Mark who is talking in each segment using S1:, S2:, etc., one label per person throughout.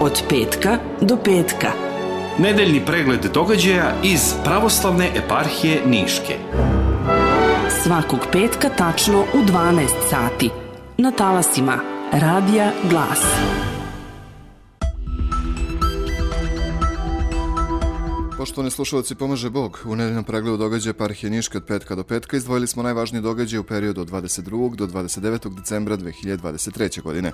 S1: Od petka do petka.
S2: Nedeljni pregled događaja iz pravoslavne eparhije Niške.
S1: Svakog petka tačno u 12 sati. Na talasima Radija Glas.
S3: Poštovani slušalci, pomaže Bog. U nedeljnom pregledu događaja Parhije Niške od petka do petka izdvojili smo najvažnije događaje u periodu od 22. do 29. decembra 2023. godine.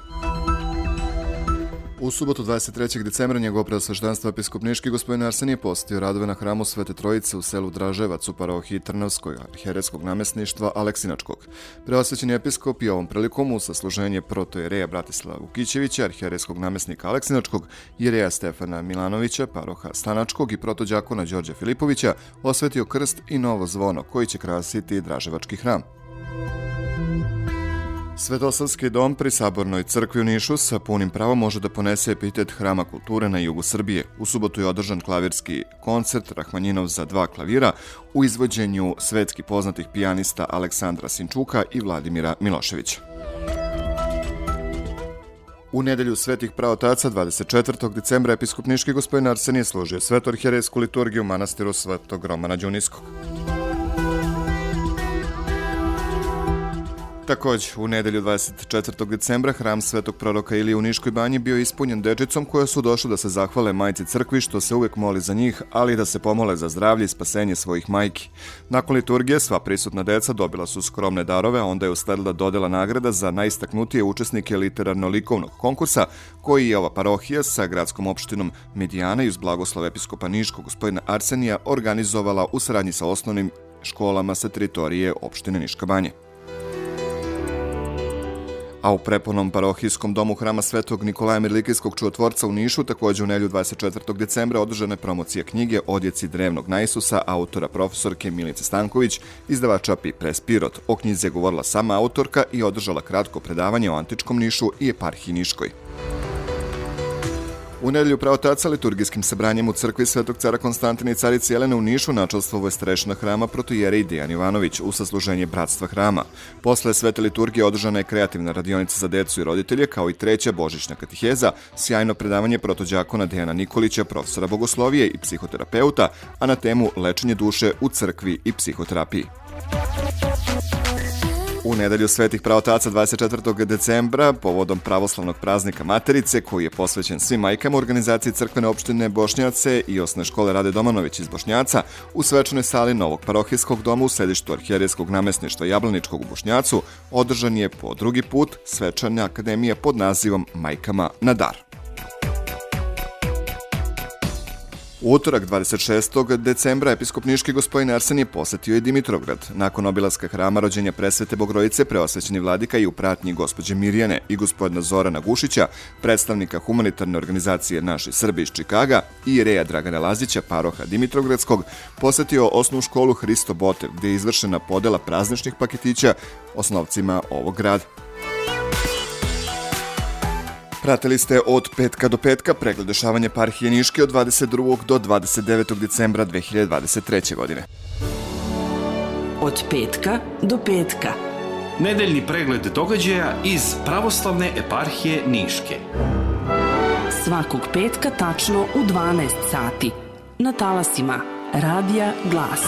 S3: U subotu 23. decembra njegov preosveždanstvo episkop Niški gospodin Arsenije postio radove na hramu Svete Trojice u selu Draževac u parohiji Trnavskoj arhijereskog namestništva Aleksinačkog. Preosvećeni episkop je ovom prilikom u sasluženje protojereja Bratislava Vukićevića, arhijereskog namestnika Aleksinačkog, jereja Stefana Milanovića, paroha Stanačkog i protođakona Đorđa Filipovića osvetio krst i novo zvono koji će krasiti Draževački hram. Svetosavski dom pri Sabornoj crkvi u Nišu sa punim pravom može da ponese epitet Hrama kulture na jugu Srbije. U subotu je održan klavirski koncert Rahmanjinov za dva klavira u izvođenju svetski poznatih pijanista Aleksandra Sinčuka i Vladimira Miloševića. U nedelju svetih pravotaca 24. decembra episkop Niški gospodin Arsenije složio svetorhijeresku liturgiju u manastiru Svetog Romana Đuniskog. Takođe, u nedelju 24. decembra hram Svetog proroka Ilije u Niškoj banji bio ispunjen dečicom koja su došli da se zahvale majci crkvi što se uvek moli za njih, ali da se pomole za zdravlje i spasenje svojih majki. Nakon liturgije sva prisutna deca dobila su skromne darove, a onda je usledila dodela nagrada za najistaknutije učesnike literarno-likovnog konkursa koji je ova parohija sa gradskom opštinom Medijana i uz blagoslov episkopa Niškog gospodina Arsenija organizovala u saradnji sa osnovnim školama sa teritorije opštine Niška banje a u prepunom parohijskom domu hrama Svetog Nikolaja Mirlikijskog čudotvorca u Nišu takođe u nelju 24. decembra održane promocija knjige Odjeci drevnog Najsusa autora profesorke Milice Stanković, izdavača Pipres Pirot. O knjizi je govorila sama autorka i održala kratko predavanje o antičkom Nišu i eparhiji Niškoj. U nedelju pravotaca liturgijskim sabranjem u crkvi Svetog cara Konstantina i carice Jelene u Nišu načalstvo je strešna hrama i Dejan Ivanović u sasluženje Bratstva hrama. Posle svete liturgije održana je kreativna radionica za decu i roditelje kao i treća božićna katiheza, sjajno predavanje protođakona Dejana Nikolića, profesora bogoslovije i psihoterapeuta, a na temu lečenje duše u crkvi i psihoterapiji. U nedelju Svetih pravotaca 24. decembra, povodom pravoslavnog praznika Materice, koji je posvećen svim majkama organizacije crkvene opštine Bošnjace i osne škole Rade Domanović iz Bošnjaca, u svečanoj sali Novog parohijskog doma u sedištu arhijerijskog namestništva Jablaničkog u Bošnjacu, održan je po drugi put svečana akademija pod nazivom Majkama na dar. Utorak 26. decembra episkop Niški gospodin Arsenije posetio je Dimitrovgrad. Nakon obilaska hrama rođenja presvete Bogorodice, preosvećeni vladika i u pratnji gospođe Mirjane i gospodina Zorana Gušića, predstavnika humanitarne organizacije Naši Srbi iz Čikaga i Reja Dragana Lazića, paroha Dimitrovgradskog, posetio osnovnu školu Hristo Botev, gde je izvršena podela prazničnih paketića osnovcima ovog grada. Pratili ste od petka do petka pregled dešavanja parhije Niške od 22. do 29. decembra 2023. godine.
S1: Od petka do petka.
S2: Nedeljni pregled događaja iz pravoslavne eparhije Niške.
S1: Svakog petka tačno u 12 sati. Na talasima Radija Glas.